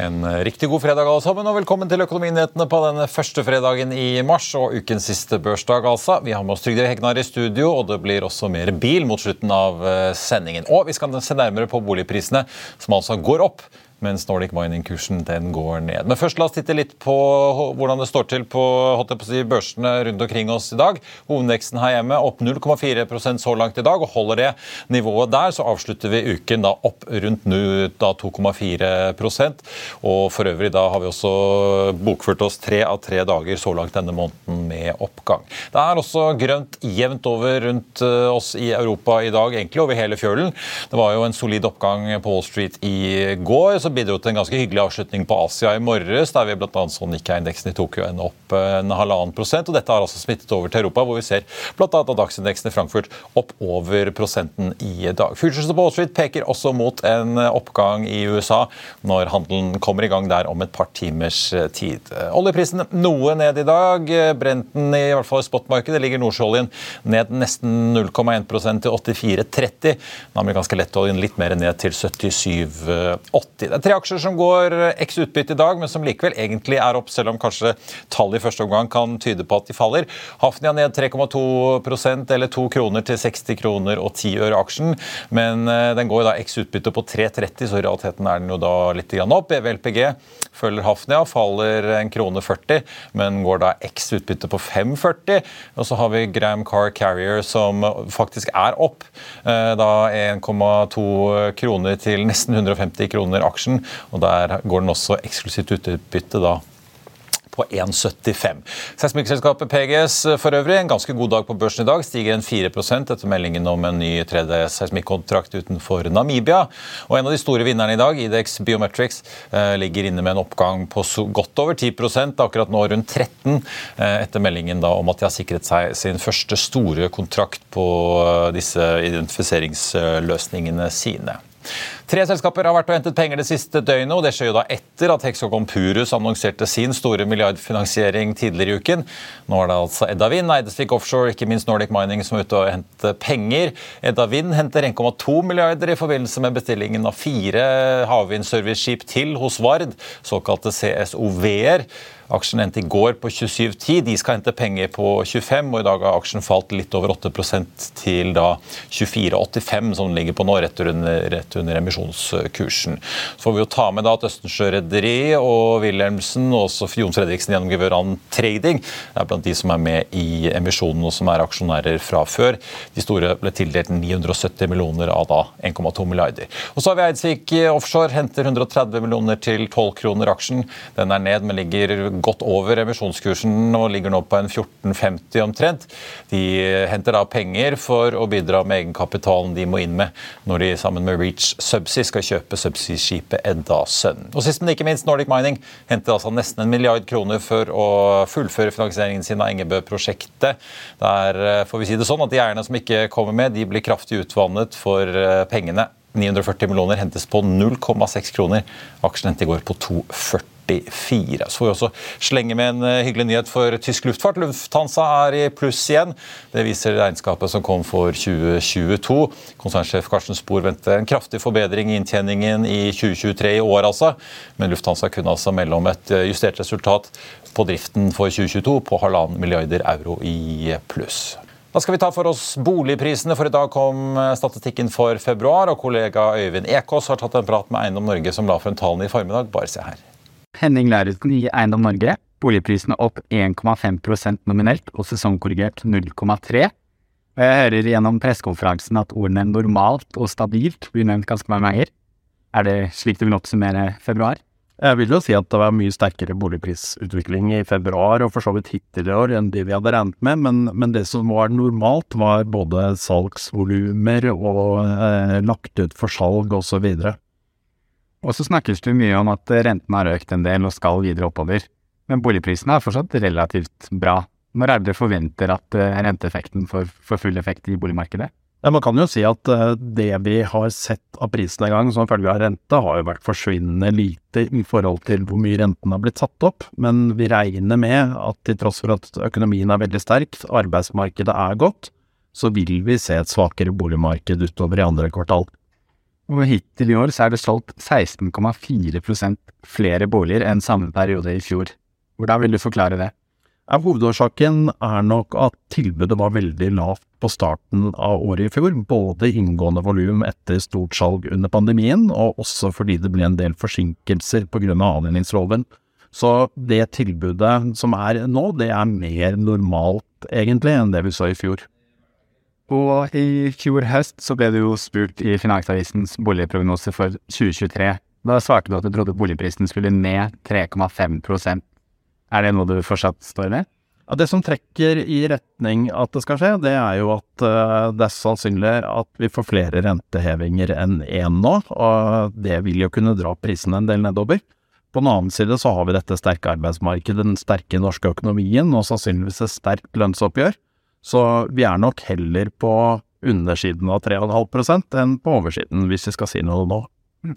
En riktig god fredag alle sammen, og velkommen til Økonominyhetene på denne første fredagen i mars og ukens siste børsdag. altså. Vi har med oss Trygve Hegnar i studio, og det blir også mer bil mot slutten av eh, sendingen. Og vi skal se nærmere på boligprisene, som altså går opp mens Nordic Mining-kursen den går ned. Men først la oss titte litt på hvordan det står til på, på si, børsene rundt omkring oss i dag. Hovedveksten her hjemme opp 0,4% så langt i dag, og holder det nivået der, så avslutter vi uken da opp rundt 2,4 Og for øvrig da har vi også bokført oss tre av tre dager så langt denne måneden med oppgang. Det er også grønt jevnt over rundt eh, oss i Europa i dag, egentlig over hele fjølen. Det var jo en solid oppgang på Wall Street i går. så bidro til en ganske hyggelig avslutning på Asia i morges, der vi bl.a. så Nikkei-indeksen i Tokyo ende opp eh, en halvannen prosent. og Dette har altså smittet over til Europa, hvor vi ser bl.a. dagsindeksen i Frankfurt opp over prosenten i dag. Futures på Wall Street peker også mot en oppgang i USA når handelen kommer i gang der om et par timers eh, tid. Oljeprisen noe ned i dag. Brenten i hvert fall i spotmarkedet ligger nordsjøoljen ned nesten 0,1% til 84,30. Den amerikanske lettoljen litt mer ned til 77,80. Det er tre aksjer som går x utbytte i dag, men som likevel egentlig er opp, selv om kanskje tallet i første omgang kan tyde på at de faller. Hafnia ned 3,2% eller 2 kroner til 60 kroner og 10 øre aksjen. Men eh, den går da x utbytte på 3,30, så i realiteten er den jo da litt opp. EVLPG følger Hafnia, faller en krone 40, men går da x utbytte på 5,40. Og så har vi Gram Car Carrier som faktisk er opp. Eh, da 1,2 kroner til nesten 150 kroner aksjen aksjen. og Der går den også eksklusivt utbytte da på 1,75. Seismikkselskapet PGS for øvrig en ganske god dag på børsen i dag. Stiger en 4 etter meldingen om en ny 3D-seismikkontrakt utenfor Namibia. Og En av de store vinnerne i dag, Idex Biometrics, eh, ligger inne med en oppgang på godt over 10% akkurat nå rundt 13 eh, etter meldingen da om at de har sikret seg sin første store kontrakt på eh, disse identifiseringsløsningene sine. Tre selskaper har vært og hentet penger det siste døgnet, og det skjer jo da etter at Hexagon Purus annonserte sin store milliardfinansiering tidligere i uken. Nå er det altså Edda Wind, Eidesvik Offshore, ikke minst Nordic Mining som er ute og henter penger. Edda Wind henter 1,2 milliarder i forbindelse med bestillingen av fire havvindserviceskip til hos Vard, såkalte CSOV-er. Aksjen endte i går på 27,10. De skal hente penger på 25, og i dag har aksjen falt litt over 8% til da 24,85, som den ligger på nå, rett under, rett under emisjonskursen. Så får vi jo ta med da at Østensjø Rederi og Wilhelmsen og også Jon Fredriksen gjennom Geveran Trading er blant de som er med i emisjonen og som er aksjonærer fra før. De store ble tildelt 970 millioner av da 1,2 milliarder. Og så har vi Eidsvik Offshore, henter 130 millioner til 12 kroner aksjen. Den er ned, men ligger godt over emisjonskursen og ligger nå på en 14,50 omtrent. De henter da penger for å bidra med egenkapitalen de må inn med når de sammen med Reach Subsea skal kjøpe subsea-skipet Edda Sun. Og sist, men ikke minst, Nordic Mining henter altså nesten en milliard kroner for å fullføre finansieringen sin av Engebø-prosjektet. Der eh, får vi si det sånn at de eierne som ikke kommer med, de blir kraftig utvannet for eh, pengene. 940 millioner hentes på 0,6 kroner. Aksjen endte i går på 2,40. 44. Så får vi også slenge med en eh, hyggelig nyhet for tysk luftfart. Lufthansa er i pluss igjen. Det viser regnskapet som kom for 2022. Konsernsjef Karsten Spor venter en kraftig forbedring i inntjeningen i 2023 i år, altså. Men Lufthansa kunne altså melde om et eh, justert resultat på driften for 2022 på halvannen milliarder euro i pluss. Da skal vi ta for oss boligprisene, for i dag kom eh, statistikken for februar. Og kollega Øyvind Ekås har tatt en prat med Eiendom Norge, som la frem tallene i formiddag. Bare se her. Henning Lauritzen i Eiendom Norge. Boligprisene opp 1,5% nominelt og sesongkorrigert 0,3. Og jeg hører gjennom pressekonferansen at ordene normalt og stabilt blir nevnt ganske mange ganger. Er det slik du vil oppsummere februar? Jeg vil jo si at det var mye sterkere boligprisutvikling i februar og for så vidt hittil i år enn de vi hadde regnet med, men, men det som var normalt, var både salgsvolumer og eh, lagt ut for salg osv. Og så snakkes det mye om at rentene har økt en del og skal videre oppover, men boligprisene er fortsatt relativt bra. Når er det dere forventer at eh, renteeffekten får, full effekt i boligmarkedet? Ja, Man kan jo si at uh, det vi har sett av prisnedgang som følge av rente, har jo vært forsvinnende lite i forhold til hvor mye renten har blitt satt opp. Men vi regner med at til tross for at økonomien er veldig sterk, arbeidsmarkedet er godt, så vil vi se et svakere boligmarked utover i andre kvartal. Og Hittil i år så er det solgt 16,4% flere boliger enn samme periode i fjor. Hvordan vil du forklare det? Hovedårsaken er nok at tilbudet var veldig lavt på starten av året i fjor. Både inngående volum etter stort salg under pandemien, og også fordi det ble en del forsinkelser pga. avhendingsloven. Så det tilbudet som er nå, det er mer normalt egentlig enn det vi så i fjor. Og i fjor høst så ble det jo spurt i Finansavisens boligprognose for 2023. Da svarte du at du trodde boligprisen skulle ned 3,5% er det noe du fortsatt står med? Ja, Det som trekker i retning at det skal skje, det er jo at uh, det er sannsynlig at vi får flere rentehevinger enn én nå, og det vil jo kunne dra prisene en del nedover. På den annen side så har vi dette sterke arbeidsmarkedet, den sterke norske økonomien og sannsynligvis et sterkt lønnsoppgjør, så vi er nok heller på undersiden av 3,5% enn på oversiden, hvis vi skal si noe nå. Mm.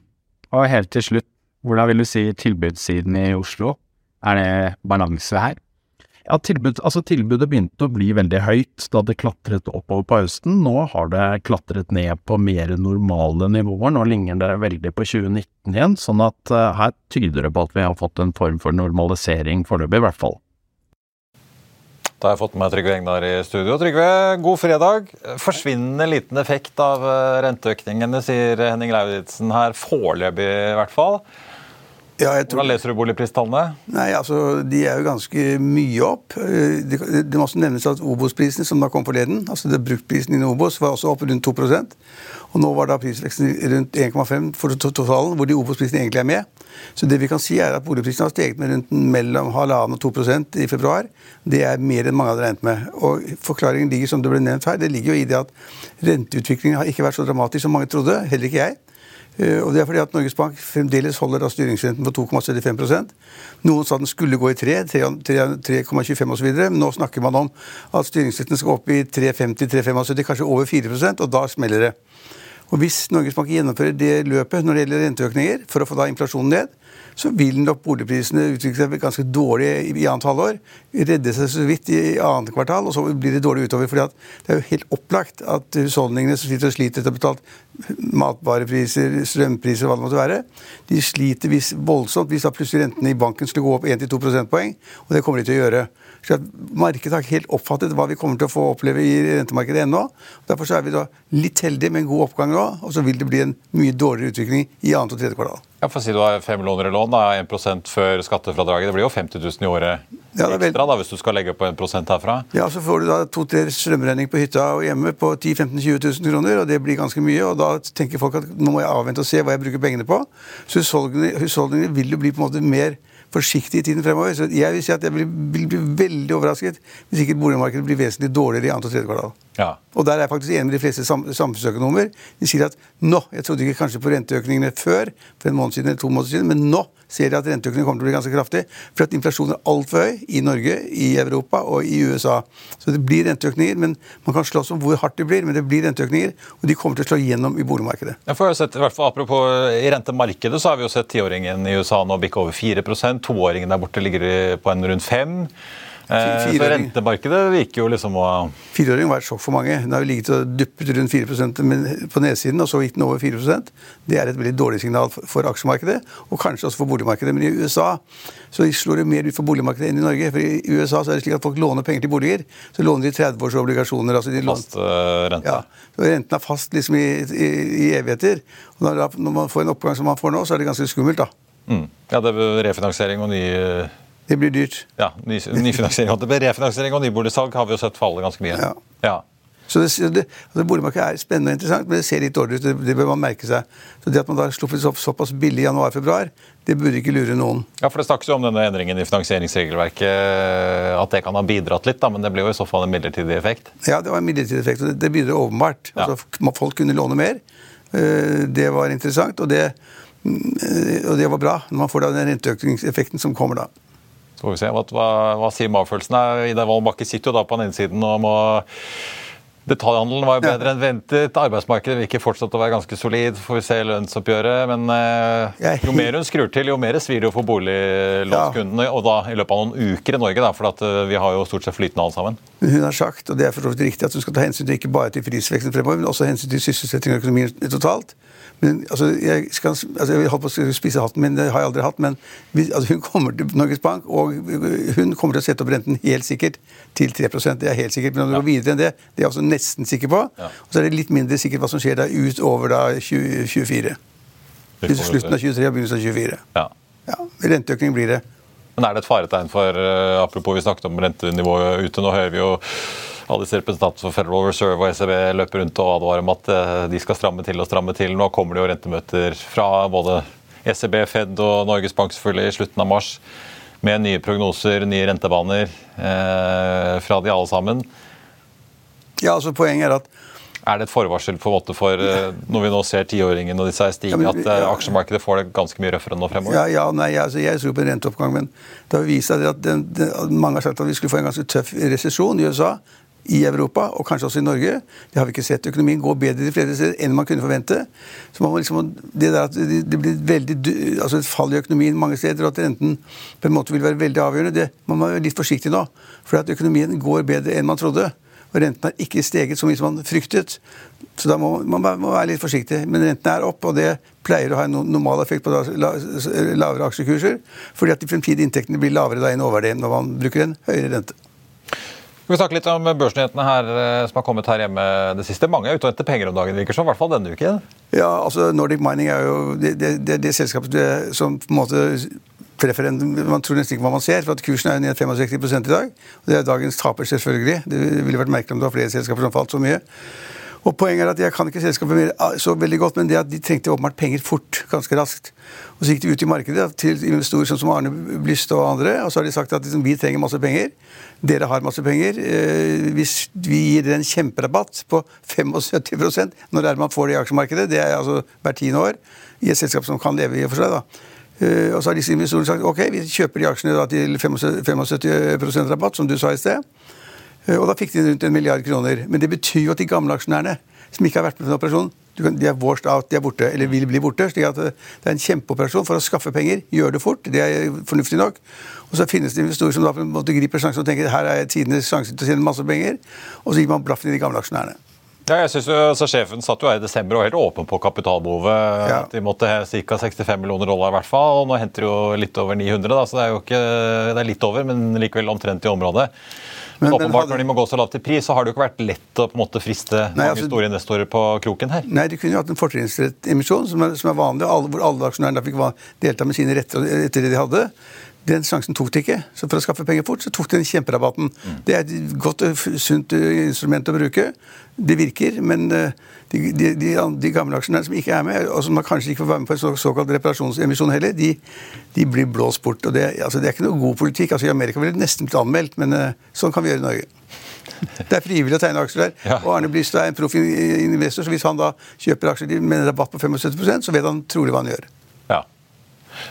Og helt til slutt, hvordan vil du si tilbudssiden i Oslo er det balanse her? Ja, tilbud, altså Tilbudet begynte å bli veldig høyt da det klatret oppover på høsten. Nå har det klatret ned på mer normale nivåer. Nå ligner det veldig på 2019 igjen, sånn at uh, her tyder det på at vi har fått en form for normalisering foreløpig, i hvert fall. Da har jeg fått med Trygve Egnar i studio. Trygve, god fredag. Forsvinnende liten effekt av eh, renteøkningene, sier Henning Lauritzen her. Foreløpig, i hvert fall. Ja, tror... Hvordan leser du boligpristallene? Nei, altså, De er jo ganske mye opp. Eh, det, det må også nevnes at Obos-prisen, som da kom forleden, altså det bruktprisen i Obos, var også opp rundt 2% og Nå var da prisveksten rundt 1,5 for totalen, hvor de Obos-prisene egentlig er med. Så det vi kan si er at boligprisene har steget med rundt mellom halvannen og 2% i februar. Det er mer enn mange hadde regnet med. Og Forklaringen ligger som det ble nevnt her, det ligger jo i det at renteutviklingen har ikke vært så dramatisk som mange trodde. Heller ikke jeg. Eh, og det er fordi at Norges Bank fremdeles holder da styringsrenten på 2,75% Noen sa den skulle gå i 3, 3,25 osv. Nå snakker man om at styringsrenten skal opp i 3,50-3,75, kanskje over 4% og da smeller det. Og Hvis Norges Bank gjennomfører det løpet når det gjelder renteøkninger, for å få da inflasjonen ned, så vil nok boligprisene utvikle seg ganske dårlig i annet halvår. Redde seg så vidt i annet kvartal, og så blir det dårlig utover. fordi det er jo helt opplagt at husholdningene som sliter og sliter etter å ha betalt matvarepriser, strømpriser, hva det måtte være, de sliter hvis, voldsomt hvis da plutselig rentene i banken skulle gå opp 1-2 prosentpoeng, og det kommer de til å gjøre. Så Markedet har ikke helt oppfattet hva vi kommer til å få oppleve i rentemarkedet ennå. Derfor er vi da litt heldige med en god oppgang nå, og så vil det bli en mye dårligere utvikling i annet og tredje kvartal. Ja, for å si Du har fem millioner i lån, da, 1% før skattefradraget. Det blir jo 50 000 i året ja, ekstra da, hvis du skal legge på 1% herfra? Ja, Så får du da to-tre strømregning på hytta og hjemme på 10 15 20 000 kroner, og det blir ganske mye. og Da tenker folk at nå må jeg avvente og se hva jeg bruker pengene på. Så husholdningene, husholdningene vil jo bli på en måte mer forsiktige i tiden fremover. Så jeg vil si at jeg vil, vil bli veldig overrasket hvis ikke boligmarkedet blir vesentlig dårligere i annet og tredje kvartal. Ja. Og der er jeg faktisk enig med de fleste sam samfunnsøkonomer. De sier at nå Jeg trodde ikke kanskje på renteøkningene før, for en måned siden eller to måneder siden, men nå ser jeg at renteøkningene kommer til å bli ganske kraftig. For at inflasjonen er altfor høy i Norge, i Europa og i USA. Så det blir renteøkninger. men Man kan slåss om hvor hardt det blir, men det blir renteøkninger. Og de kommer til å slå gjennom i boligmarkedet. Jeg får jo sett, i hvert fall Apropos i rentemarkedet, så har vi jo sett tiåringen i USA nå bikke over 4% Toåringen der borte ligger på en rundt 5 Eh, så rentemarkedet virker jo liksom å Fireåringen var et sjokk for mange. Den har jo ligget og duppet rundt 4% på nedsiden, og så gikk den over 4 Det er et veldig dårlig signal for aksjemarkedet, og kanskje også for boligmarkedet. Men i USA så slår det mer ut for boligmarkedet enn i Norge. For i USA så er det slik at folk låner penger til boliger. Så låner de 30-årsobligasjoner. Altså de fast uh, rente. Ja, så Renten er fast liksom i, i, i evigheter. Og når, når, man får en oppgang som man får nå, så er det ganske skummelt, da. Mm. Ja, det er refinansiering og ny det blir dyrt. Ja, ny, nyfinansiering. Refinansiering og nyboligsalg har vi jo sett falle ganske mye. Ja. ja. Så det, det, altså Boligmarkedet er spennende og interessant, men det ser litt dårlig ut. Det, det, bør man merke seg. Så Det at man da sluppet opp såpass billig i januar-februar, det burde ikke lure noen. Ja, for Det snakkes jo om denne endringen i finansieringsregelverket, at det kan ha bidratt litt, da, men det blir jo i så fall en midlertidig effekt? Ja, det var en midlertidig effekt, og det, det bidrar åpenbart. Ja. Altså, folk kunne låne mer. Eh, det var interessant, og det, mm, og det var bra når man får da den renteøkningseffekten som kommer da. Så får vi se. Hva, hva, sier magefølelsen? Ida Wolden Bakke sitter jo da på den ene siden og må Detaljhandelen var jo bedre enn ventet. Arbeidsmarkedet virker fortsatt å være ganske solid. Får vi se lønnsoppgjøret. Men eh, jo mer hun skrur til, jo mer svir det for boliglånskundene. Ja. Og da i løpet av noen uker i Norge, da, for at, uh, vi har jo stort sett flytende alle sammen. Hun har sagt, og det er for så vidt riktig, at hun skal ta hensyn til ikke bare til prisveksten fremover, men også hensyn til sysselsetting og økonomien totalt. Men, altså, jeg, skal, altså, jeg holdt på å spise hatten min, det har jeg aldri hatt. Men altså, hun kommer til Norges Bank, og hun kommer til å sette opp renten helt sikkert til 3% Det er helt sikkert. Men om det går videre enn det, det er jeg også nesten sikker på. Ja. Og så er det litt mindre sikkert hva som skjer da utover da 2024. Slutten av 23 og begynnelsen av 24. Ja. ja. Renteøkning blir det. Men er det et faretegn for uh, Apropos vi snakket om rentenivået ute, nå hører vi jo alle disse representantene for Federal Reserve og ECB løper rundt og advarer om at eh, de skal stramme til og stramme til. Nå kommer det jo rentemøter fra både ECB, Fed og Norges Bank selvfølgelig i slutten av mars med nye prognoser, nye rentebaner eh, fra de alle sammen. Ja, altså Poenget er at er det et forvarsel på en måte for eh, når vi nå ser tiåringen og disse stige, ja, at eh, aksjemarkedet får det ganske mye røffere nå fremover? Ja, ja nei, altså, Jeg tror på en renteoppgang, men det har vist seg at den, den, mange har sagt at vi skulle få en ganske tøff resesjon i USA i Europa, og kanskje også i Norge. Det har vi ikke sett. Økonomien går bedre de flere steder enn man kunne forvente. Så man må liksom, det der at det blir veldig, altså et fall i økonomien mange steder, og at renten på en måte vil være veldig avgjørende, det, man må være litt forsiktig nå. For at økonomien går bedre enn man trodde. Og renten har ikke steget så mye som man fryktet. Så da må man må være litt forsiktig. Men renten er opp, og det pleier å ha en normal effekt på lavere aksjekurser. Fordi at de fremtidige inntektene blir lavere da enn overdelen når man bruker en høyere rente. Vi snakke litt om børsnyhetene her eh, som har kommet her hjemme det siste. Mange er ute og henter penger om dagen, virker som. I hvert fall denne uken. Ja, altså Nordic Mining er jo det, det, det, det selskapet som på en måte treffer en Man tror nesten ikke hva man ser, for at kursen er ned 65 i dag. og Det er dagens taper, selvfølgelig. Det ville vært merkelig om det var flere selskaper som falt så mye. Og Poenget er at jeg kan ikke selskapet ah, så veldig godt, men det at de trengte åpenbart penger fort, ganske raskt. Og Så gikk de ut i markedet til investorer som Arne Blyst og andre, og så har de sagt at liksom, vi trenger masse penger. Dere har masse penger. Eh, hvis vi gir dere en kjemperabatt på 75% når er man får det i aksjemarkedet, det er altså hvert tiende år, i et selskap som kan leve i og for seg, da. Uh, og så har disse investorene sagt ok, vi kjøper de aksjene da til 75 rabatt, som du sa i sted. Uh, og da fikk de rundt en milliard kroner. Men det betyr jo at de gamle aksjonærene som ikke har vært med på en operasjon, de er washed out, de er borte, eller vil bli borte. slik at Det er en kjempeoperasjon for å skaffe penger. Gjør det fort, det er fornuftig nok. Og så finnes det investorer som da på en måte griper sjansen og tenker her er tidenes sjanse til å tjene masse penger. Og så gir man blaffen i de gamle aksjonærene. Ja, jeg synes jo, så Sjefen satt jo her i desember og var helt åpen på kapitalbehovet. Ja. De måtte ca. 65 millioner dollar i hvert fall. og Nå henter de jo litt over 900, da, så det er jo ikke, det er litt over, men likevel omtrent i området. Men, åpenbart, Når de må gå så lavt i pris, så har det jo ikke vært lett å på en måte friste nei, mange altså, store investorer på kroken her. Nei, de kunne jo hatt en fortrinnsrettemisjon, som, som, er vanlig, hvor alle aksjonærene fikk delta med sine retter etter det de hadde. Den sjansen tok de ikke. Så for å skaffe penger fort, så tok de den kjemperabatten. Mm. Det er et godt, og sunt instrument å bruke. Det virker, men de, de, de, de gamle aksjonærene som ikke er med, og som kanskje ikke får være med på en så, såkalt reparasjonsemisjon heller, de, blir blåst bort. og det, altså, det, er ikke noe god politikk. Altså, I Amerika ville det nesten blitt anmeldt, men sånn kan vi gjøre i Norge. Det er frivillig å tegne aksjer der. Ja. Og Arne Blystad er en proff investor, så hvis han da kjøper aksjer med en rabatt på 75% så vet han trolig hva han gjør.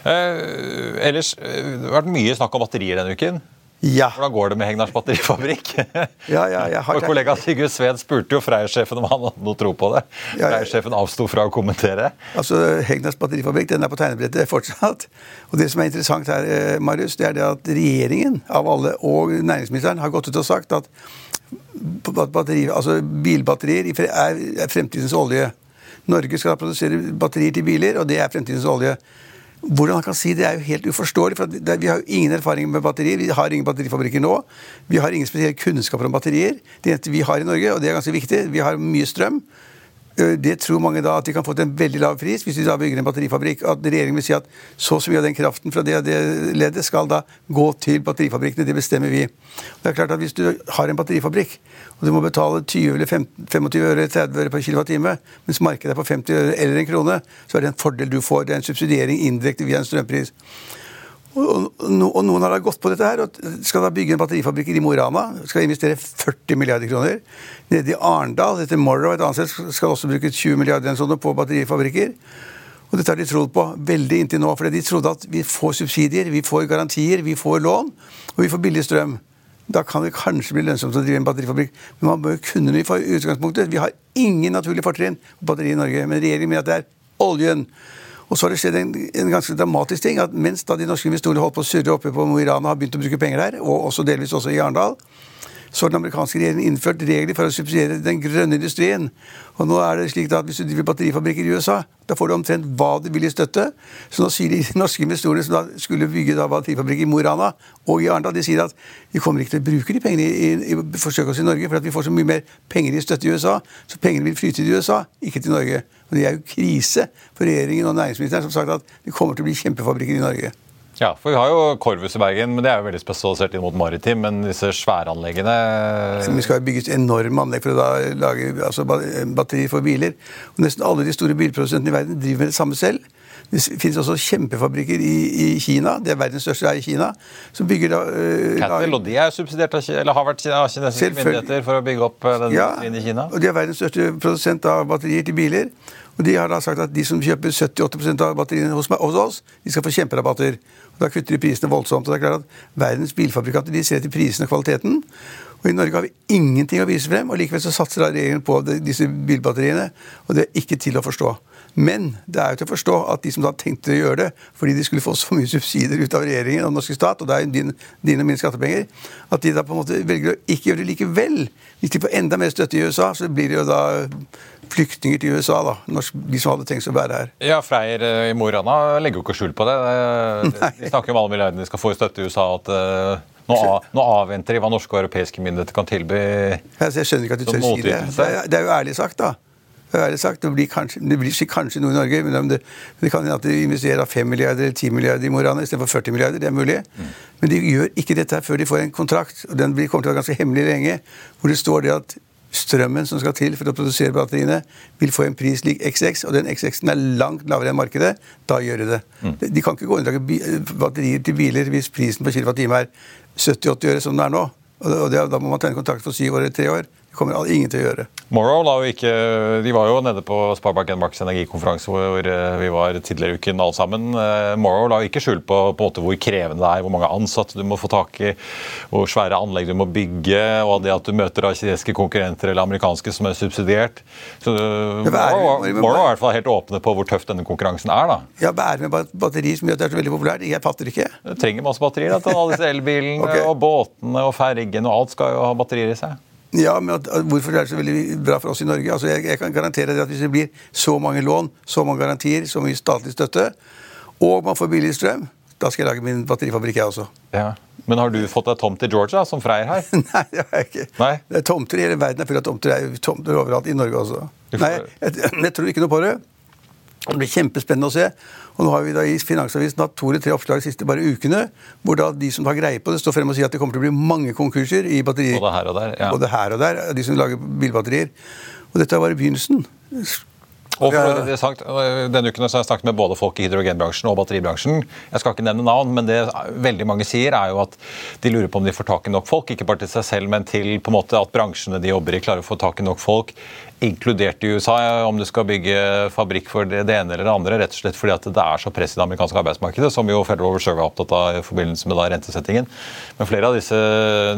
Eh, ellers, eh, det har vært mye snakk om batterier denne uken. Ja. Hvordan går det med Hegnars batterifabrikk? Ja, ja, ja. har- Vår kollega Sigurd Sveen spurte jo Freyr-sjefen om han hadde noe tro på det. Ja, ja. Freyr-sjefen avsto fra å kommentere. Altså, Hegnars batterifabrikk den er på tegnebrettet fortsatt. Og det som er interessant her, eh, Marius, det er det at regjeringen av alle og næringsministeren har gått ut og sagt at batteri, altså bilbatterier er, er fremtidens olje. Norge skal produsere batterier til biler, og det er fremtidens olje. Hvordan han kan si det, er jo helt uforståelig. for Vi har jo ingen erfaring med batterier. Vi har ingen batterifabrikker nå. Vi har ingen spesielle kunnskaper om batterier. Det eneste vi har i Norge, og det er ganske viktig, vi har mye strøm. Eh, Det tror mange da at de kan få til en veldig lav pris hvis de da bygger en batterifabrikk. At regjeringen vil si at så og så mye av den kraften fra det det leddet skal da gå til batterifabrikkene. Det bestemmer vi. Det er klart at Hvis du har en batterifabrikk, og du må betale 20 eller 25 øre, 30 øre per kilowattime, mens markedet er på 50 øre eller en krone, så er det en fordel du får. Det er en subsidiering indirekte via en strømpris. Og, og, no- og noen har da gått på dette her skal da bygge en batterifabrikk i Mo i Rana. Skal investere 40 milliarder kroner. Nede i Arendal, etter Morrow, et annet sted, skal også bruke 20 milliarder sånn på batterifabrikker. Og dette har de trodd på veldig inntil nå, for de trodde at vi får subsidier, vi får garantier, vi får lån, og vi får billig strøm. Da kan det kanskje bli lønnsomt å drive en batterifabrikk. Men man bør kunne mye i utgangspunktet. Vi har ingen naturlige fortrinn på batteri i Norge, men regjeringen mener at det er oljen. Og så har det skjedd en, en ganske dramatisk ting. at Mens da de norske investorene holdt på å surre oppe på Mo i Rana og har begynt å bruke penger der, og også delvis også i Arendal, så har den amerikanske regjeringen innført regler for å subsidiere den grønne industrien. Og nå er det slik at Hvis du driver batterifabrikker i USA, da får du omtrent hva du vil i støtte. Så nå sier de norske investorene som da skulle bygge da batterifabrikk i Mo i Rana og i Arendal, de sier at vi kommer ikke til å bruke de pengene i, i, i forsøket oss i Norge, for at vi får så mye mer penger i støtte i USA. Så pengene vil flyte til USA, ikke til Norge. Og det er jo krise for regjeringen og næringsministeren som har sagt at det kommer til å bli kjempefabrikker i Norge. Ja, for Vi har jo Korvus i Bergen, men det er jo veldig spesialisert inn mot maritim. Men disse sværanleggene Vi skal jo bygge enorme anlegg for å da lage altså, ba- batterier for biler. Og Nesten alle de store bilprodusentene i verden driver med det samme selv. Det finnes også kjempefabrikker i, i Kina, det er verdens største er i Kina, som bygger da uh, Cattle, og de er subsidiert av, eller har vært av kinesiske myndigheter for å bygge opp eh, den ja, industrien i Kina? og de er verdens største produsent av batterier til biler. Og de har da sagt at de som kjøper 70-80 av batteriene hos, hos oss, de skal få kjemperabatter. Da kutter de prisene voldsomt. og det er klart at Verdens bilfabrikanter de ser etter prisen og kvaliteten. Og I Norge har vi ingenting å vise frem, og likevel så satser regjeringen på disse bilbatteriene. Og det er ikke til å forstå. Men det er jo til å forstå at de som da tenkte å gjøre det fordi de skulle få så mye subsidier ut av regjeringen og den norske stat, og det er jo din, dine og mine skattepenger, at de da på en måte velger å ikke gjøre det likevel. Hvis de får enda mer støtte i USA, så blir det jo da flyktninger til USA, da. Norsk, de som hadde tenkt seg å være her. Ja, Freyr eh, i Mo i Rana legger jo ikke skjul på det. De snakker om alle milliardene de skal få i støtte i USA. at eh, nå, nå avventer de hva norske og europeiske myndigheter kan tilby. Altså, jeg skjønner ikke at du tør å si det. Det er, det er jo ærlig sagt, da. Sagt, det blir kanskje, det blir kanskje noe i Norge, men det, det kan hende at de investerer 5 milliarder eller 10 milliarder i Morana istedenfor 40 milliarder. Det er mulig. Men de gjør ikke dette her før de får en kontrakt, og den blir, kommer til å være ganske hemmelig lenge, hvor det står det at strømmen som skal til for å produsere batteriene, vil få en pris lik XX, og den XX-en er langt lavere enn markedet. Da gjør de det. De, de kan ikke gå inn og lage batterier til biler hvis prisen på kilowattime er 70-80 øre som den er nå. Og da må man tegne kontrakt for syv år eller tre år. Det kommer ingen til å gjøre. Morrow la jo ikke, de var jo nede på Sparebank Marks energikonferanse hvor eh, vi var tidligere i uken alle sammen. Eh, Morrow la jo ikke skjul på, på en måte hvor krevende det er, hvor mange ansatte du må få tak i, hvor svære anlegg du må bygge, og det at du møter da kinesiske konkurrenter eller amerikanske som er subsidiert. Så eh, Morrow, er i hvert fall helt åpne på hvor tøff denne konkurransen er. da. Ja, er med batterier batteri som gjør at det er så veldig populært? Jeg fatter ikke. Du trenger masse batterier. da, til Alle disse elbilene okay. og båtene og fergene og alt skal jo ha batterier i seg. Ja, men at, at hvorfor er det så veldig bra for oss i Norge? Altså, jeg, jeg kan garantere at Hvis det blir så mange lån, så mange garantier, så mye statlig støtte, og man får billig strøm, da skal jeg lage min batterifabrikk, jeg også. Ja. Men har du fått deg tomt i Georgia, som Freyr her? Nei, det har jeg ikke. Nei? Det er tomter i hele verden. er full av tomter. Det er tomter overalt i Norge også. Nei, jeg, jeg tror ikke noe på det. Det blir kjempespennende å se. Og nå har vi da i Finansavisen hatt to eller tre oppslag de siste bare ukene, hvor da de som har greie på det, står frem og sier at det kommer til å bli mange konkurser i batterier. Både her og der. ja. Både her og der, de som lager bilbatterier. Og dette er bare begynnelsen. Og for det sagt, Denne uken har jeg snakket med både folk i hydrogenbransjen og batteribransjen. Jeg skal ikke nevne navn, men det veldig mange sier, er jo at de lurer på om de får tak i nok folk. Ikke bare til seg selv, men til på en måte at bransjene de jobber i, klarer å få tak i nok folk inkludert i USA, om du skal bygge fabrikk for det ene eller det andre. Rett og slett fordi at det er så press i det amerikanske arbeidsmarkedet, som jo Federal Reserve er opptatt av i forbindelse med rentesettingen. Men flere av disse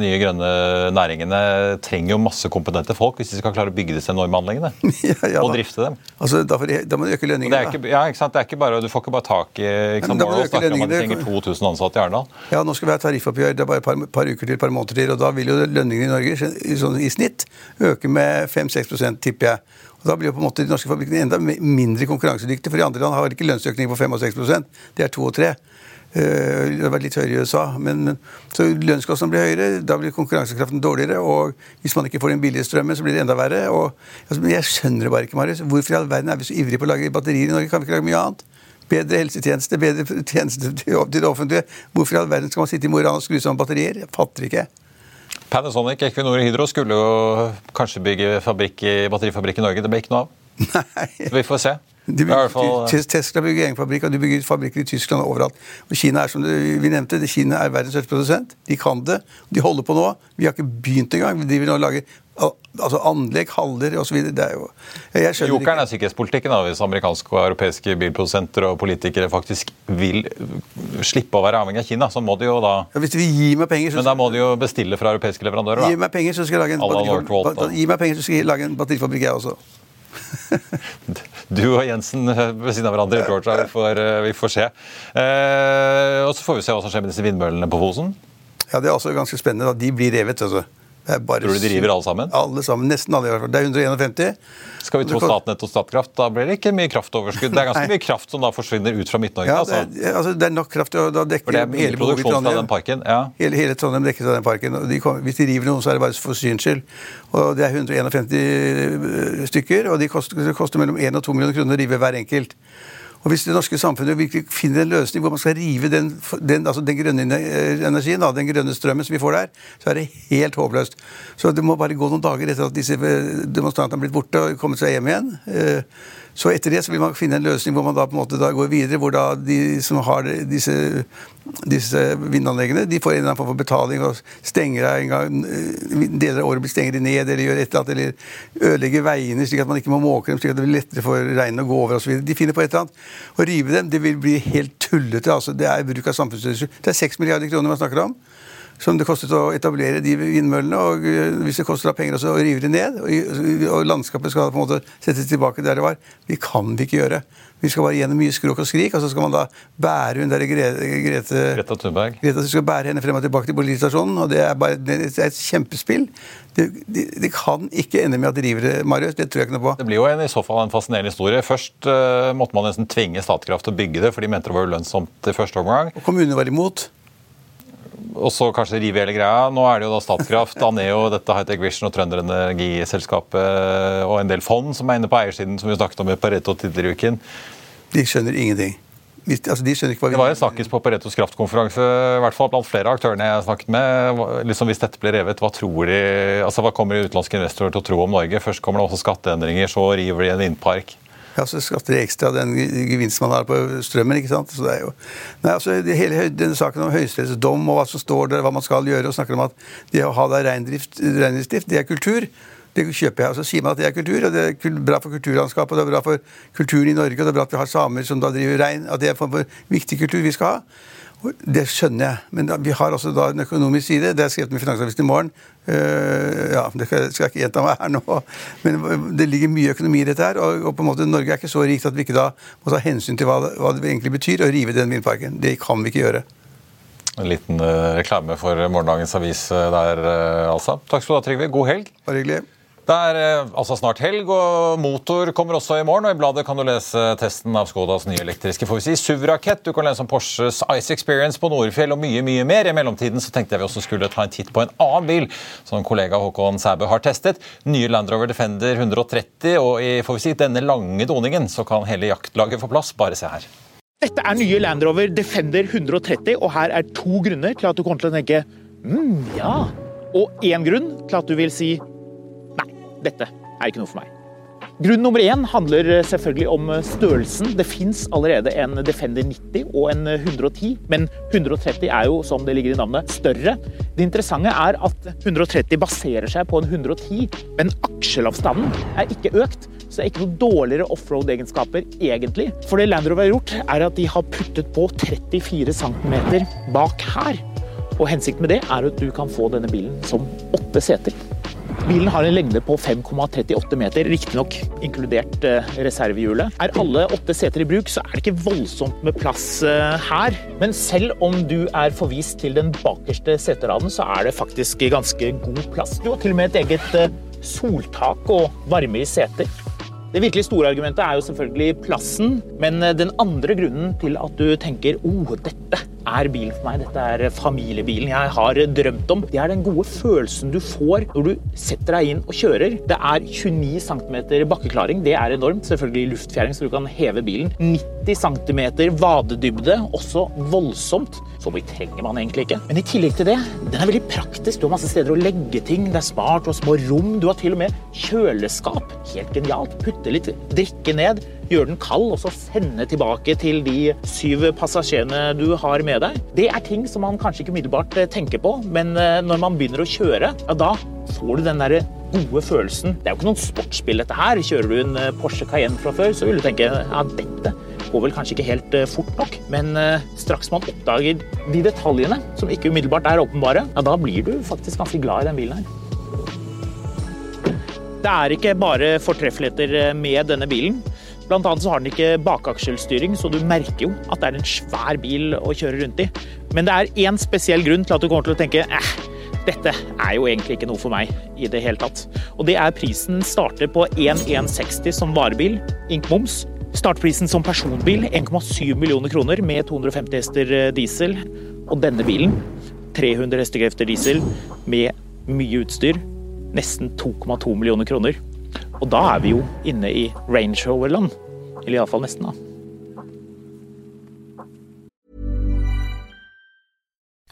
nye grønne næringene trenger jo masse kompetente folk hvis de skal klare å bygge disse enorme anleggene. ja, ja, og drifte dem. Altså, da, de, da må du øke lønningene. Ja, ikke sant? Det er ikke bare, Du får ikke bare tak i ikke sant? Morrow snakker om at de trenger 2000 ansatte i Arendal. Ja, nå skal vi ha tariffoppgjør. Det er bare et par, par uker til, et par måneder til. Og da vil jo lønningene i Norge sånn, i snitt øke med 5-6 tipper jeg. Og Da blir jo på en måte de norske fabrikkene enda mindre konkurransedyktige, for i andre land har ikke lønnsøkning på 5 og 6% Det er 2 og 3 eh, det har vært litt høyere i USA. Men, så lønnskostnadene blir høyere, da blir konkurransekraften dårligere. Og hvis man ikke får den billige strømmen, så blir det enda verre. Og, altså, men jeg skjønner det bare ikke, Marius. Hvorfor i all verden er vi så ivrige på å lage batterier i Norge? Kan vi ikke lage mye annet? Bedre helsetjeneste, bedre tjeneste til det offentlige. Hvorfor i all verden skal man sitte i Mo i Rana og skru sammen batterier? Jeg fatter ikke. Panasonic, Equinor og Hydro skulle jo kanskje bygge fabrikk batterifabrikk i Norge. Det ble ikke noe av. Nei. Så vi får se. De bygger, fall... Tesla bygger egen fabrikk, og de bygger fabrikker i Tyskland og overalt. Og Kina er som vi nevnte, Kina er verdens største produsent. De kan det. De holder på nå. Vi har ikke begynt engang. De vil nå lage altså anlegg, haller osv. Jokeren er sikkerhetspolitikken da, hvis amerikanske og europeiske bilprodusenter og politikere faktisk vil slippe å være avhengig av Kina. så må de jo da... Ja, hvis vi gir meg penger... Så... Men da må de jo bestille fra europeiske leverandører. da. Gi meg penger, så skal jeg lage en batterifabrikk, jeg også. du og Jensen ved siden av hverandre. Vi får, eh, vi får se. Eh, og så får vi se hva som skjer med disse vindmøllene på Fosen. Ja, Det er også ganske spennende. De blir revet. altså. Tror du de river alle sammen? Alle sammen, Nesten alle. i hvert fall. Det er 151. Skal vi tro Statnett og Statkraft, da blir det ikke mye kraftoverskudd. Det er ganske mye kraft som da forsvinner ut fra Midt-Norge. Ja, altså. Det, altså, det er nok kraft til å dekke For det er mye hele produksjon fra den parken. Ja. Hele, hele Trondheim dekkes av den parken. De kom, hvis de river noen, så er det bare for syns skyld. Og det er 151 eh, stykker, og de koster, det koster mellom 1 og 2 millioner kroner å rive hver enkelt. Og Hvis det norske samfunnet virkelig finner en løsning hvor man skal rive den, den, altså den grønne energien, da, den grønne strømmen som vi får der, så er det helt håpløst. Så det må bare gå noen dager etter at disse demonstrantene har blitt borte og kommet seg hjem igjen. Eh, så etter det så vil man finne en løsning hvor man da på en måte da går videre, hvor da de som har disse, disse vindanleggene, de får en eller annen form for betaling og stenger av en gang eh, Deler av året blir stenger de ned, eller gjør et eller annet, eller ødelegger veiene slik at man ikke må måke dem, slik at det blir lettere for regnet å gå over osv. De finner på et eller annet. Å rive dem, det vil bli helt tullete. altså Det er bruk av samfunnsressurser. Det er 6 milliarder kroner man snakker om som det kostet å etablere de vindmøllene. Og eh, hvis det koster penger også å rive dem ned, og landskapet skal på en måte settes tilbake der det var, vi kan det ikke gjøre. Vi skal bare gjennom mye skråk og skrik, og så skal man da bære hun der Grete, Grete Greta Thunberg. Greta skal bære henne frem og tilbake til politistasjonen, og det er bare det er et kjempespill. Det, det, det, kan ikke ende med at de river det, Marius. Det tror jeg ikke noe på. Det blir jo en, i så fall en fascinerende historie. Først uh, måtte man nesten tvinge Statkraft til å bygge det, for de mente det var ulønnsomt i første omgang. Og kommunene var imot og så kanskje rive hele greia. Nå er det jo da Statkraft, Aneo, dette Hightech Vision og Trønder Energiselskapet og en del fond som er inne på eiersiden, som vi snakket om i Pareto tidligere i uken. De skjønner ingenting. Altså, de skjønner ikke hva vi... Det var en snakkis på Paretos kraftkonferanse, i hvert fall blant flere av aktørene jeg har snakket med. Liksom Hvis dette blir revet, hva tror de Altså hva kommer utenlandske investorer til å tro om Norge? Først kommer det også skatteendringer, så river de en vindpark. Ja, så skatter de ekstra den gevinsten man har på strømmen. ikke sant? Så det er jo... Nei, altså, hele denne Saken om Høyesteretts dom og hva som står der, hva man skal gjøre, og snakker om at det å ha der reindriftsdrift, det er kultur. Det kjøper jeg. Og så sier man at det er kultur, og det er bra for kulturlandskapet, og det er bra for kulturen i Norge, og det er bra at vi har samer som da driver rein. At det er en viktig kultur vi skal ha. Det skjønner jeg, men da, vi har også da en økonomisk side. Det er skrevet med Finansavisen i morgen. Uh, ja, Det skal jeg ikke gjenta meg her nå, men det ligger mye økonomi i dette. her, og, og, på en måte Norge er ikke så rikt at vi ikke da må ta hensyn til hva det, hva det egentlig betyr å rive den vindparken. Det kan vi ikke gjøre. En liten uh, reklame for morgendagens avis uh, der, altså. Takk skal du ha, Trygve. God helg. Bare hyggelig. Det er eh, altså snart helg, og motor kommer også i morgen. og I bladet kan du lese testen av Skodas nye elektriske får vi si, SUV-rakett. Du kan lese om Porsches Ice Experience på Nordfjell og mye mye mer. I mellomtiden så tenkte jeg vi også skulle ta en titt på en annen bil som kollega Håkon Sæbø har testet. Nye Land Rover Defender 130. Og i får vi si, denne lange doningen så kan hele jaktlaget få plass. Bare se her. Dette er nye Land Rover Defender 130, og her er to grunner til at du kommer til å tenke mm, ja. Og én grunn til at du vil si dette er ikke noe for meg. Grunn nummer én handler selvfølgelig om størrelsen. Det fins allerede en Defender 90 og en 110, men 130 er jo, som det ligger i navnet, større. Det interessante er at 130 baserer seg på en 110, men aksjelavstanden er ikke økt. Så det er ikke noe dårligere offroad-egenskaper, egentlig. For det Land Rover har gjort, er at de har puttet på 34 cm bak her. Og hensikten med det er at du kan få denne bilen som åtte seter. Bilen har en lengde på 5,38 meter, riktignok inkludert eh, reservehjulet. Er alle åtte seter i bruk, så er det ikke voldsomt med plass eh, her. Men selv om du er forvist til den bakerste seteraden, så er det faktisk ganske god plass. Du har til og med et eget eh, soltak og varme i seter. Det virkelig store argumentet er jo selvfølgelig plassen, men den andre grunnen til at du tenker oh, dette er bilen for meg. Dette er familiebilen jeg har drømt om. Det er den gode følelsen du får når du setter deg inn og kjører. Det er 29 cm bakkeklaring. Det er enormt. Selvfølgelig luftfjæring, så du kan heve bilen. 90 cm vadedybde, også voldsomt. Så mye trenger man egentlig ikke. Men i tillegg til det, den er veldig praktisk. Du har masse steder å legge ting. Det er smart, har små rom. Du har til og med kjøleskap. Helt genialt. Putte litt drikke ned gjøre den kald og så sende tilbake til de syv passasjerene du har med deg. Det er ting som man kanskje ikke umiddelbart eh, tenker på, men eh, når man begynner å kjøre, ja, da får du den derre gode følelsen. Det er jo ikke noen sportsbil, dette her. Kjører du en eh, Porsche Cayenne fra før, så vil du tenke ja, dette går vel kanskje ikke helt fort nok, men straks man oppdager de detaljene som ikke umiddelbart er åpenbare, ja, da blir du faktisk ganske glad i den bilen her. Det er ikke bare fortreffeligheter med denne bilen. Blant annet så har den ikke bakakselstyring, så du merker jo at det er en svær bil å kjøre rundt i. Men det er én spesiell grunn til at du kommer til å tenke eh, dette er jo egentlig ikke noe for meg i det hele tatt. Og det er prisen starter på 1160 som varebil, ink moms. Startprisen som personbil 1,7 millioner kroner med 250 hester eh, diesel. Og denne bilen 300 hestekrefter diesel med mye utstyr. Nesten 2,2 millioner kroner. Og da er vi jo inne i Range Rover-land. Eller iallfall nesten, da.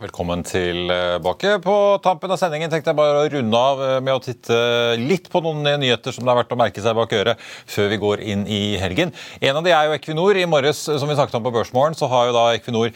Velkommen tilbake. På tampen av sendingen tenkte jeg bare å runde av eh, med å titte litt på noen nyheter som det er verdt å merke seg bak øret før vi går inn i helgen. En av de er jo Equinor. I morges som vi snakket om på Børsmorgen, så har jo da Equinor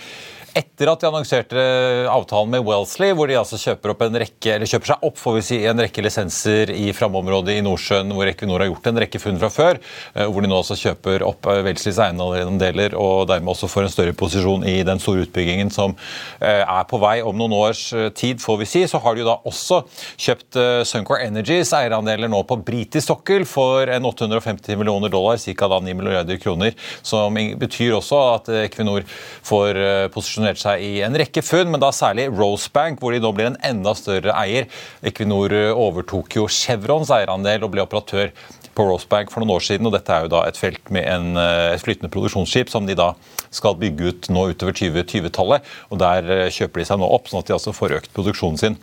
etter at de annonserte avtalen med Wellesley, hvor de altså kjøper, opp en rekke, eller kjøper seg opp får vi si, en rekke lisenser i framområdet i Nordsjøen, hvor Equinor har gjort en rekke funn fra før, eh, hvor de nå også kjøper opp eh, Wellesleys eiendeler og dermed også får en større posisjon i den store utbyggingen som eh, er på vei om noen års tid, får vi si. Så har de jo da også kjøpt Suncor Energies eierandeler nå på britisk sokkel for en 850 millioner dollar, ca. 9 milliarder kroner, som betyr også at Equinor får posisjonert seg i en rekke funn, men da særlig Rosebank, hvor de nå blir en enda større eier. Equinor overtok jo Chevrons eierandel og ble operatør på Rosebank for noen år siden. og Dette er jo da et felt med en, et flytende produksjonsskip som de da skal bygge ut nå utover 2020-tallet. og Der kjøper de seg nå opp, sånn at de altså får økt produksjonen sin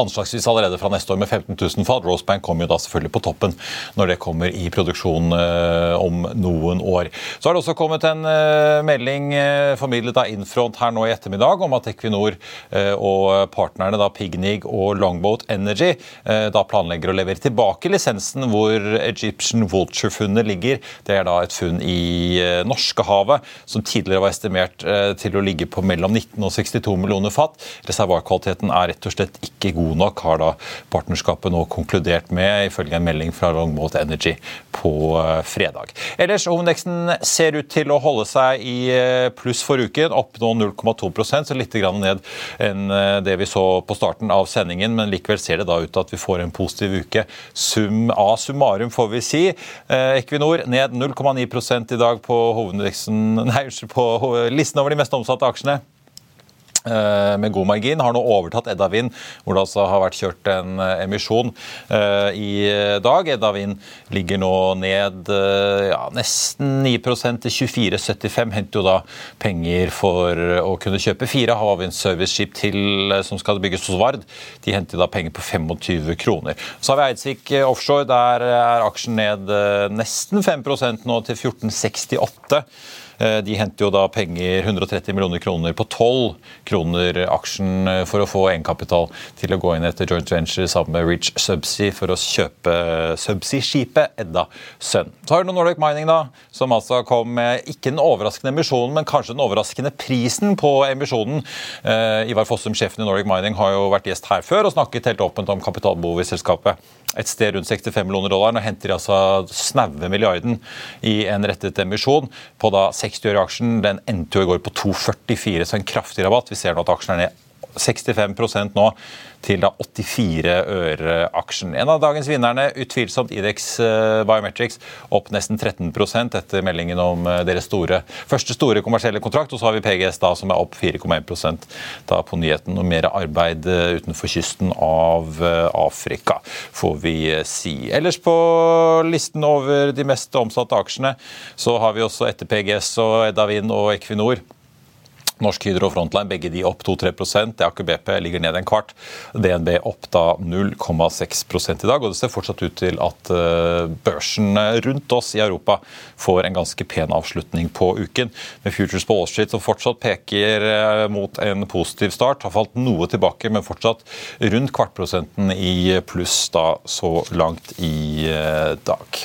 anslagsvis allerede fra neste år med 15 000 fat. Rosebank kommer jo da selvfølgelig på toppen når det kommer i produksjon eh, om noen år. Så har det også kommet en eh, melding eh, formidlet av Infront her nå i ettermiddag om at Equinor og partnerne da Pignig og Longboat Energy da planlegger å levere tilbake lisensen hvor Egyptian Vulture-funnet ligger. Det er da et funn i eh, Norskehavet som tidligere var estimert til å ligge på mellom 19 og 62 millioner fat. Reservoarkvaliteten er rett og slett ikke god god nok, har da partnerskapet nå konkludert med, ifølge en melding fra Longboat Energy på eh, fredag. Ellers, hovedindeksen ser ut til å holde seg i eh, pluss for uken, opp nå 0,2% så litt ned enn eh, det vi så på starten av sendingen, men likevel ser det da ut til at vi får en positiv uke. Sum A summarum, får vi si. Equinor ned 0,9% i dag på nei, på listen over de mest omsatte aksjene. Eh, med god margin. Har nå overtatt Edda Wind, hvor det altså har vært kjørt en eh, emisjon eh, i dag. Edda Wind ligger nå ned ja, nesten 9% til 24,75. Henter jo da penger for å kunne kjøpe fire havvindserviceskip til som skal bygges hos Vard. De henter da penger på 25 kroner. Så har vi Eidsvik Offshore. Der er aksjen ned nesten 5% nå til 1468. Eh, de henter jo da penger, 130 millioner kroner på 12 kroner aksjen eh, for å få egenkapital til å gå inn etter joint venture sammen med Rich Subsea for å kjøpe Subsea-skipet Edda Sun. Så har du Nordic Mining, da, som altså kom med ikke den overraskende emisjonen, men kanskje den overraskende prisen på emisjonen. Eh, Ivar Fossum, sjefen i Nordic Mining, har jo vært gjest her før og snakket helt åpent om kapitalbehovet i selskapet et sted rundt 65 millioner dollar. Nå henter de altså snaue milliarden i en rettet emisjon på da 60 øre aksjen. Den endte jo i går på 2,44, så en kraftig rabatt. Vi ser nå at aksjen er ned 65 nå til da 84 øre aksjen. En av dagens vinnerne, utvilsomt Idex eh, Biometrics, opp nesten 13% etter meldingen om eh, deres store, første store kommersielle kontrakt. Og så har vi PGS da som er opp 4,1 da på nyheten. Og mer arbeid eh, utenfor kysten av Afrika, får vi si. Ellers på listen over de mest omsatte aksjene så har vi også etter PGS og Edavin og Equinor Norsk Hydro og Frontline begge de opp 2-3% Aker BP ligger ned en kvart. DNB opp da 0,6% i dag. og Det ser fortsatt ut til at eh, børsen rundt oss i Europa får en ganske pen avslutning på uken. Med Futures på Wall som fortsatt peker eh, mot en positiv start. Har falt noe tilbake, men fortsatt rundt kvartprosenten i pluss da så langt i eh, dag.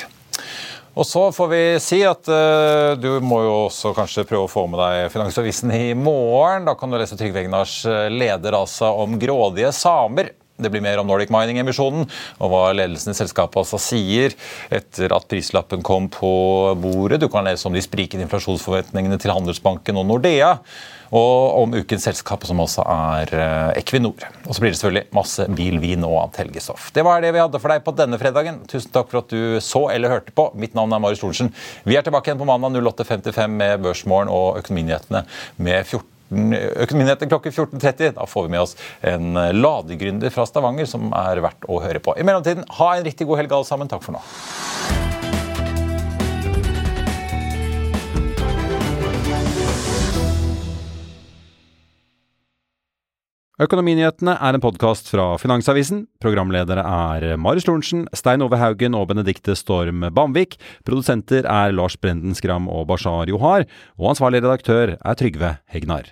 Og så får vi si at uh, du må jo også kanskje prøve å få med deg Finansavisen i morgen. Da kan du lese Trygve Egnars eh, leder altså om grådige samer. Det blir mer om Nordic Mining-emisjonen og hva ledelsen i selskapet altså sier etter at prislappen kom på bordet. Du kan lese om de sprikende inflasjonsforventningene til Handelsbanken og Nordea og om ukens selskap, som også er eh, Equinor. Og så blir det selvfølgelig masse bil, vin og annet helgestoff. Det var det vi hadde for deg på denne fredagen. Tusen takk for at du så eller hørte på. Mitt navn er Marius Thorensen. Vi er tilbake igjen på mandag 08.55 med Børsmorgen og Økonominyhetene med 14 Økonominyheter klokken 14.30. Da får vi med oss en ladegründer fra Stavanger som er verdt å høre på. I mellomtiden, ha en riktig god helg alle sammen. Takk for nå. Økonominyhetene er en podkast fra Finansavisen. Programledere er Marius Lorentzen, Stein Ove Haugen og Benedikte Storm Bamvik. Produsenter er Lars Brenden Skram og Bashar Johar. Og ansvarlig redaktør er Trygve Hegnar.